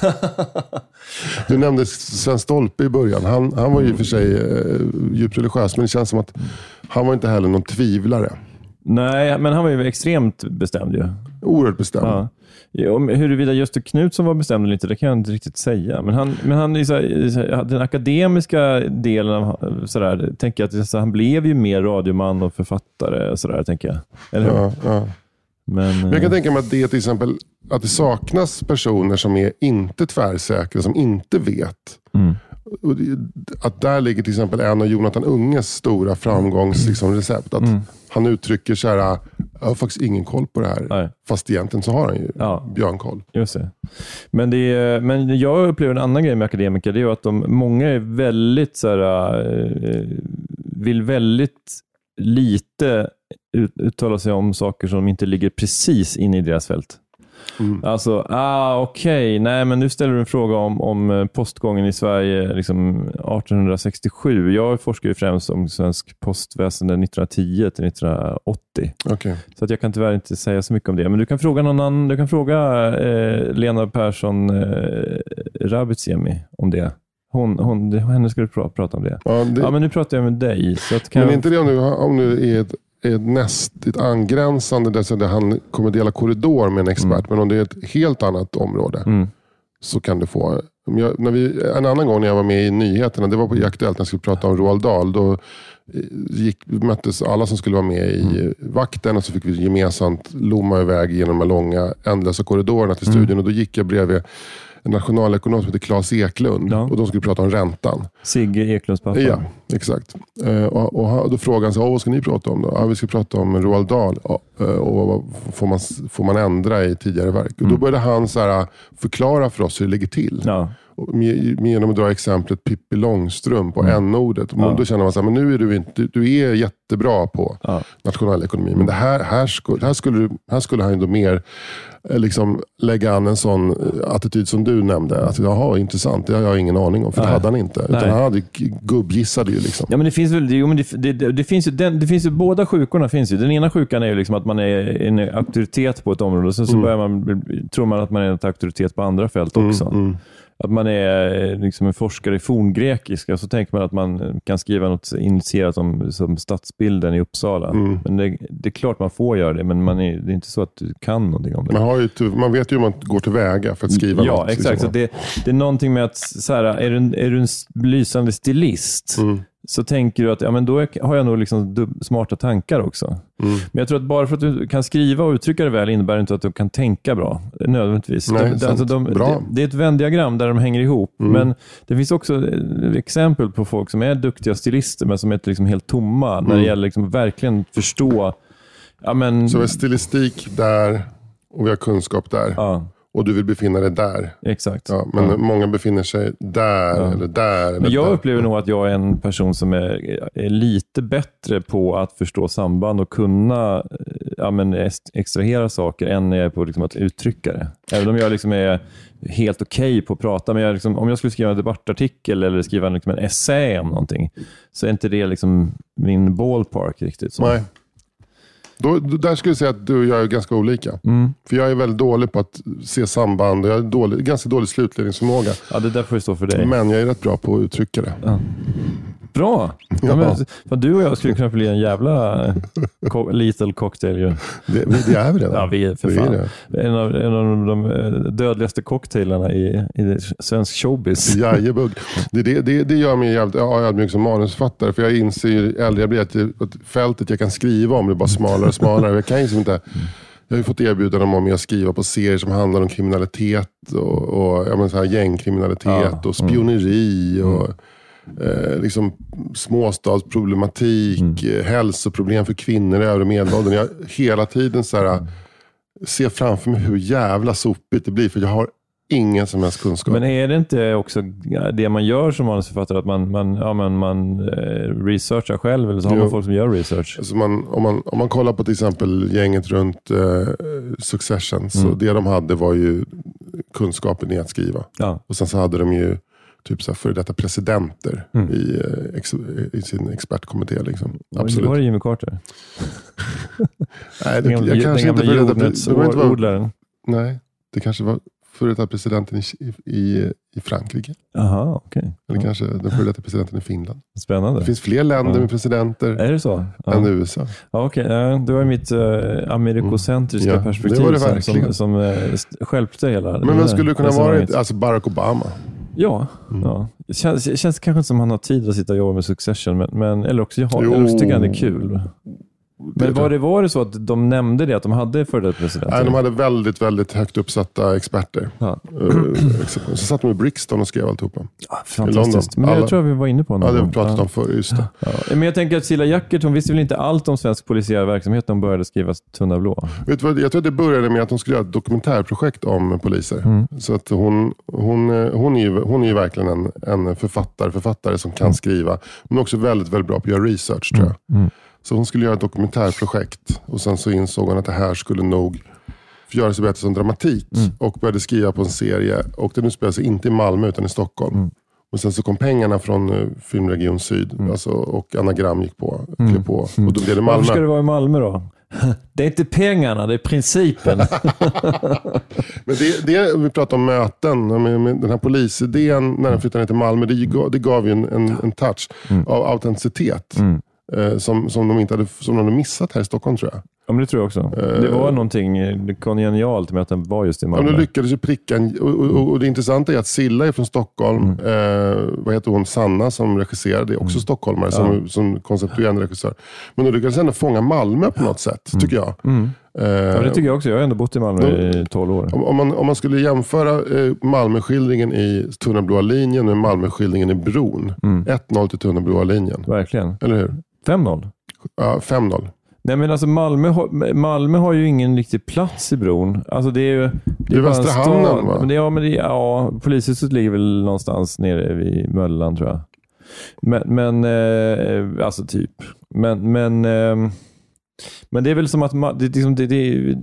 Du nämnde Sven Stolpe i början. Han, han var ju i och för sig eh, djupt religiös, men det känns som att han var inte heller någon tvivlare. Nej, men han var ju extremt bestämd ju. Oerhört bestämd. Ja. Ja, huruvida Gösta Knutsson var bestämd eller inte, det kan jag inte riktigt säga. Men, han, men han, så här, den akademiska delen av så där, tänker jag att han blev ju mer radioman och författare. Så där, tänker jag. Eller hur? Ja, ja. Men, Men jag kan eh, tänka mig att det till exempel att det saknas personer som är inte tvärsäkra, som inte vet. Mm. Att där ligger till exempel en av Jonathan Unges stora framgångsrecept. Liksom, recept. att Mm. Han uttrycker så här, jag har faktiskt ingen koll på det här. Nej. Fast egentligen så har han ju Ja. björnkoll. Just det. Men, det är, men jag upplever en annan grej med akademiker. Det är att de, många är väldigt så här, eh, vill väldigt lite ut, uttala sig om saker som inte ligger precis inne i deras fält. Alltså, ah, okej, nej men nu ställer du en fråga om, om eh, postgången i Sverige liksom 1867. Jag forskar ju främst om svensk postväsende 1910 till 1980. Okej. Så att jag kan tyvärr inte säga så mycket om det. Men du kan fråga någon annan, du kan fråga eh, Lena Persson eh, Rabitsemi om det. Hon, hon, henne ska du pra- prata om det. Ja, det, Ja, men nu pratar jag med dig. Så att kan men jag... inte det om du, om du är ett näst, ett angränsande där, han kommer dela korridor med en expert. Men om det är ett helt annat område Mm. så kan du få. Jag, när vi, en annan gång när jag var med i nyheterna, det var på Aktuellt när jag skulle prata om Roald Dahl. Då eh, gick, möttes alla som skulle vara med i Mm. vakten och så fick vi gemensamt lomma iväg genom de långa ändlösa korridorerna till Mm. studion. Och då gick jag bredvid en nationalekonom som heter Claes Eklund. Ja. Och de skulle prata om räntan. Sigge Eklunds pappa. Ja, exakt. Eh, och, och då frågade han så, "Åh, vad ska ni prata om då? Ja, vi ska prata om Roald Dahl eh, och vad får man, får man ändra i tidigare verk. Och då började han så här, förklara för oss hur det ligger till. Mm. Ja. Genom att dra exemplet Pippi Långstrump och n-ordet. Mm. Ja. Då känner man men nu är du, inte, du, är jättebra på Ja. nationalekonomi. Men det här, här, skulle, här, skulle, du- här skulle han ju då mer eh, liksom, lägga an en sån eh, attityd som du nämnde. Att, Jaha, intressant. Det har jag ingen aning om. För det Nej. hade han inte. Utan Nej. han hade gubbgissade ju. Liksom. Ja, men det finns väl, jo, men det, det, det, det finns ju, den, det finns ju, båda sjukorna finns ju. Den ena sjukan är ju liksom att man är en auktoritet på ett område och sen så börjar man, tror man att man är en auktoritet på andra fält också. mm. Att man är eh, liksom en forskare i forngrekiska så tänker man att man kan skriva något initierat om som stadsbilden i Uppsala. Mm. Men det, det är klart man får göra det, men man är, det är inte så att du kan någonting om det. Man, har ju, man vet ju hur man går tillväga för att skriva Ja, något. exakt. liksom. Så det, det är någonting med att, så här, är, du en, är du en lysande stilist, Mm. Så tänker du att ja, men då har jag nog liksom smarta tankar också. Mm. Men jag tror att bara för att du kan skriva och uttrycka det väl innebär det inte att du kan tänka bra. Nödvändigtvis. Nej, de, sant. de, Bra. Det, det är ett Venn-diagram där de hänger ihop. Mm. Men det finns också eh, exempel på folk som är duktiga stilister, men som är liksom helt tomma när det Mm. gäller liksom verkligen förstå Ja, men, Så vi har stilistik där och vi har kunskap där. ja, Och du vill befinna dig där. exakt. Ja, men Ja. många befinner sig där Ja. eller där. Eller Men jag där. upplever nog att jag är en person som är, är lite bättre på att förstå samband och kunna eh, ja, men extrahera saker än jag är på liksom att uttrycka det. Även om jag liksom är helt okej på att prata, men jag liksom, om jag skulle skriva en debattartikel eller skriva liksom en essä om någonting, så är inte det liksom min ballpark riktigt. Så. Nej. Då, där skulle jag säga att du och jag är ganska olika. Mm. För jag är väldigt dålig på att se samband. och Jag har dålig, ganska dålig slutledningsförmåga. Ja, det där får ju stå för dig. Men jag är rätt bra på att uttrycka det. Bra! Ja. Men, du och jag skulle kunna bli en jävla co- lethal cocktail ju. Det, det är vi redan. Ja, vi är för är fan. det. En av, en av de eh, dödligaste cocktailarna i, i svensk showbiz. Jajebugg. Det, det, det, det gör mig jävligt ödmjuk som manusförfattare. För jag inser ju äldre jag blir att, att fältet jag kan skriva om blir bara smalare och smalare. Jag kan liksom inte... Jag har fått erbjudanden om att skriva på serier som handlar om kriminalitet och, och ja, så här gängkriminalitet Ja, och spioneri. Och, eh, liksom småstadsproblematik, eh, hälsoproblem för kvinnor i övre medelåldern. Jag hela tiden så här, ser framför mig hur jävla sopigt det blir. För jag har ingen som helst kunskap. Men är det inte också det man gör som manusförfattare, att man, man, ja, men man eh, researchar själv, eller så har Jo. man folk som gör research? Alltså man, om, man, om man kollar på till exempel gänget runt eh, Succession. Så Mm. det de hade var ju kunskapen i att skriva. Ja. Och sen så hade de ju typ så här före detta presidenter Mm. i, eh, ex, i sin expertkommitté. Liksom. Var Absolut. det Jimmy Carter? [LAUGHS] Nej, det, jag kanske inte före detta, jordnötsodlaren. Nej, det kanske var före detta presidenten i, i, i Frankrike. Jaha, okej. Eller Ja. kanske den före detta presidenten i Finland. Spännande. Det finns fler länder Ja. med presidenter Är det så? Ja. än USA. Ja. Ja, det var mitt uh, amerikocentriska Mm. Perspektiv det var det som, som, som stjälpte hela Men vem skulle det kunna vara? Alltså Barack Obama. Ja, Mm. ja. Det känns, det känns kanske inte som han har tid att sitta och jobba med Succession, men, men, eller, också, jag har, eller tycker han det är kul. Men var det, var det så att de nämnde det, att de hade före detta presidenter? Nej, de hade väldigt, väldigt högt uppsatta experter. ja. Eh, Så satt de i Brixton och skrev alltihopa. Ah, Fantastiskt. Men Alla- jag tror vi var inne på Ja, någon det har vi pratat ja. om förr. Just det. Ja. Men jag tänker att Cilla Jackert, hon visste väl inte allt om svensk polisiär verksamhet när hon började skriva Tunna blå? Vet du vad, jag tror att det började med att hon skulle göra ett dokumentärprojekt om poliser. Mm. Så att hon, hon, eh, hon, är ju, hon är ju verkligen en, en författare, författare som kan skriva. Men också väldigt, väldigt bra på att göra research tror jag. Mm. Så hon skulle göra ett dokumentärprojekt och sen så insåg hon att det här skulle nog göra sig bättre som dramatik och började skriva på en serie. Och den utspelar sig inte i Malmö utan i Stockholm. Och sen så kom pengarna från eh, Filmregion Syd alltså, och Anagram gick på, klev på. Och då blev det Varför ska det Malmö. vara i Malmö då? [LAUGHS] Det är inte pengarna, det är principen. [LAUGHS] Men det, det, vi pratar om möten, den här polisidén när den flyttade ner till Malmö, det gav, det gav ju en, en, en touch av autenticitet. Eh, som, som, de inte hade, som de hade missat här i Stockholm tror jag. Ja, men det tror jag också. Det var någonting eh, kongenialt med att den var just i Ja, Malmö. de lyckades ju pricka en, och, och, och det intressanta är att Silla är från Stockholm. Mm. Eh, vad heter hon? Sanna som regisserade, är också stockholmare som, som konceptuerande regissör. Men de lyckades ändå fånga Malmö på något sätt, tycker jag. Eh, Mm. Ja, det tycker jag också. Jag har ändå bott i Malmö i 12 år. om, om, man, om man skulle jämföra eh, Malmöskildringen i Tunnelblåa linjen med Malmöskildringen i Bron. Mm. 1-0 till Tunnelblåa linjen. Verkligen. Eller hur? 5-0. Ja, 5-0. Nej, men alltså Malmö, har, Malmö har ju ingen riktig plats i bron. Alltså det är ju... Det är Västra. Hamnen, va? Men det, ja, men det, ja, polishuset ligger väl någonstans nere vid Möllan tror jag. Men, men eh, alltså typ. Men, men, eh, men det är väl som att det, liksom, det, det,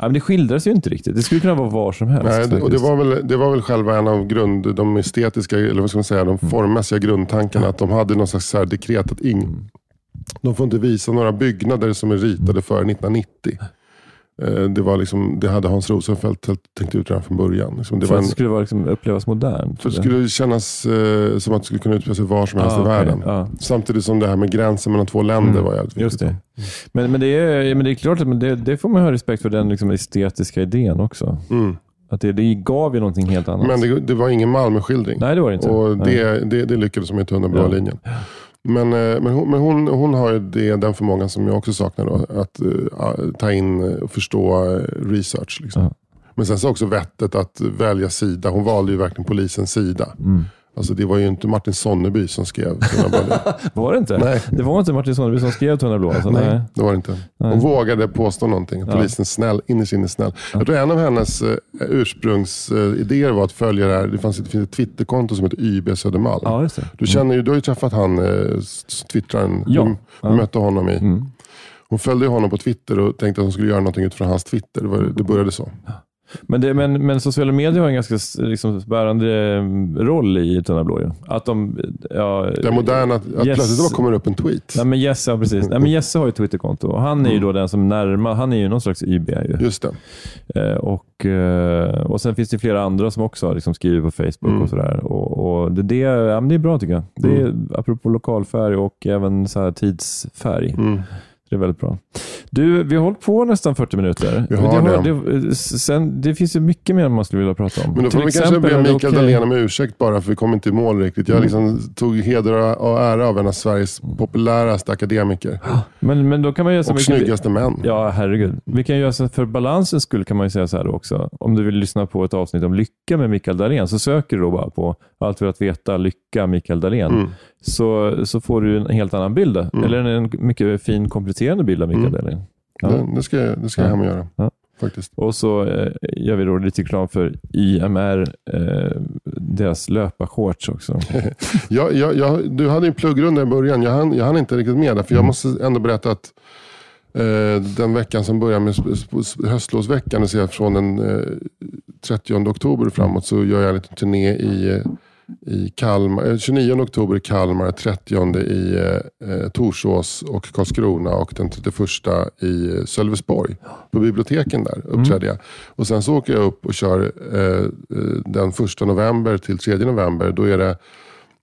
ja, men det skildras ju inte riktigt. Det skulle kunna vara var som helst. Nej, det, och det, var väl, det var väl själva en av grund, de estetiska, eller vad ska man säga, de Mm. formmässiga grundtankarna. Att de hade någon slags så dekret att ing, Mm. de får inte visa några byggnader som är ritade före 1990. Eh, Det, var liksom, det hade Hans Rosenfeldt tänkt ut redan från början. Liksom, Det, För var att en, det skulle vara, liksom, upplevas modernt. för det skulle kännas eh, som att det skulle kunna utspela sig var som helst Ah, i okej, världen. ja. Samtidigt som det här med gränsen mellan två länder Mm, var jävligt viktigt. Just det. Men, men, det är, men det är klart att det, det får man ha respekt för den liksom, estetiska idén också. Mm. Att det, det gav ju någonting helt annat. Men det, det var ingen Malmöskildring. Nej, det var det inte. Och det, det, lyckades de med Tunnelblåa Ja. linjen. Men, eh, men, hon, men hon, hon har ju det, den förmågan som jag också saknar. Då, att eh, ta in och förstå eh, research. Liksom. Ja. Men sen så också vettet att välja sida. Hon valde ju verkligen polisens sida. Mm. Alltså, det var ju inte Martin Sonneby som skrev Tunnelblåa linjen. [LAUGHS] Var det inte? Nej. Det var inte Martin Sonneby som skrev Tunnelblå? Alltså, nej. Nej, det var det inte. Hon Nej. vågade påstå någonting. Ja. polisen är snäll, innerst inne snäll. Jag tror en av hennes eh, ursprungsidéer var att följa det här. Det, fanns, det finns ett Twitterkonto som heter YB Södermalm. Ja, just det. Du, känner ju, du har ju träffat han, eh, twittraren. Ja. Du, Ja. mötte honom i. Mm. Hon följde honom på Twitter och tänkte att hon skulle göra någonting utifrån hans Twitter. Det, var, det började så. Men, det, men, men sociala medier har en ganska liksom, bärande eh, roll i Tunnelblå. ju. Att de... Ja, Det moderna, att Yes. plötsligt bara kommer upp en tweet. Nej, men Jesse, ja, precis. Nej, men Jesse har ju Twitterkonto och han är ju då den som närmar, han är ju någon slags YB. Ju. Just det. Eh, och, eh, och sen finns det flera andra som också har liksom skrivit på Facebook Mm. och sådär. Och, och det, det, ja, det är bra tycker jag. Det är, Apropå lokalfärg och även så här tidsfärg. Mm. Det är väldigt bra. Du, vi har hållit på nästan 40 minuter. Vi har det. det. det, sen, det finns ju mycket mer man skulle vilja prata om. Men då får Till vi kanske be Mikael Dahlén om ursäkt bara för vi kom inte i mål riktigt. Jag liksom tog heder och ära av en av Sveriges populäraste akademiker. Men, men då kan man göra så Och mycket- snyggaste män. Ja, herregud. Vi kan göra så för balansens skull kan man ju säga så här också. Om du vill lyssna på ett avsnitt om lycka med Mikael Dahlén så söker du då bara på allt för att veta lycka Mikael Dahlén. Mm. Så, så får du en helt annan bild. Eller en mycket fin kompletterande bild av Mikael Mm. Ja. Det, det ska, jag- det ska jag Ja. hem och göra. Faktiskt. Och så eh, gör vi då lite reklam för IMR, eh, deras löparshorts också. [LAUGHS] Jag, jag, jag, du hade en pluggrunda i början. Jag hann, jag hann inte riktigt med där. För jag måste ändå berätta att eh, den veckan som börjar med höstlovsveckan, det vill säga från den eh, 30 oktober framåt, så gör jag en liten turné i, eh, i Kalmar. Eh, 29 oktober i Kalmar, 30 i eh, eh, Torsås och Karlskrona och den 31 i eh, Sölvesborg. På biblioteken där uppträdde jag. Och sen så åker jag upp och kör eh, eh, den 1 november till 3 november. Då är det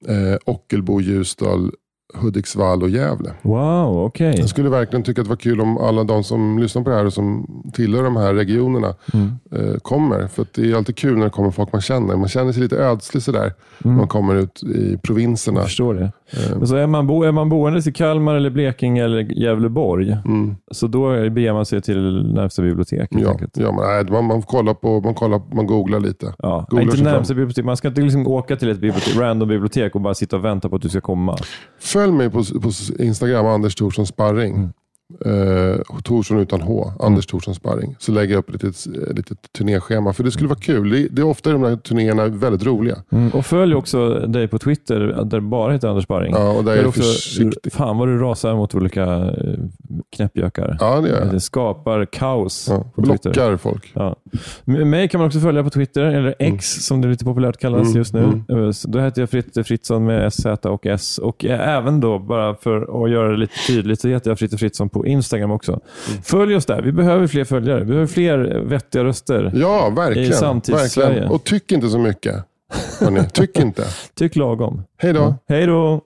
eh, Ockelbo, Ljusdal, Hudiksvall och Gävle. Wow, okej. Jag skulle verkligen tycka att det var kul om alla de som lyssnar på det här och som tillhör de här regionerna Mm. eh, kommer. För det är alltid kul när det kommer folk man känner. Man känner sig lite ödslig sådär. När man kommer ut i provinserna. Jag förstår det. Men så är, man bo, är man boende i Kalmar, eller Blekinge eller Gävleborg, Mm. så då beger man sig till närmsta bibliotek. Ja, ja men, nej, man, man, kollar på, man, kollar, man googlar lite. Ja, Googlar inte sig fram. närmsta bibliotek. Man ska inte liksom åka till ett bibliotek, random bibliotek och bara sitta och vänta på att du ska komma. Följ mig på, på Instagram, Anders Thorsson Sparring. Mm. Eh, Torsson utan H, Anders Torsson Sparring. Så lägger jag upp ett litet, litet turnéschema. För det skulle vara kul. Det, det är ofta de här turnéerna väldigt roliga. Mm. Och följ också dig på Twitter, där det bara heter Anders Sparring. Ja, och där är Där jag också, försiktig. fan vad du rasar mot olika eh, knäppjökar. Ja, det gör jag. Det skapar kaos Ja, på Twitter. blockar folk. Ja. Mig kan man också följa på Twitter, eller X som det lite populärt kallas Mm, just nu. mm. Eh, Då heter jag Fritte Fritzson med SZ och S. Och eh, även då, bara för att göra det lite tydligt, så heter jag Fritte Fritzson på Instagram också. Mm. Följ oss där. Vi behöver fler följare. Vi behöver fler vettiga röster. Ja, I verkligen. samtids-Sverige. verkligen. Och tyck inte så mycket. Tyck inte. [LAUGHS] Tyck lagom. Hej då. Hej då!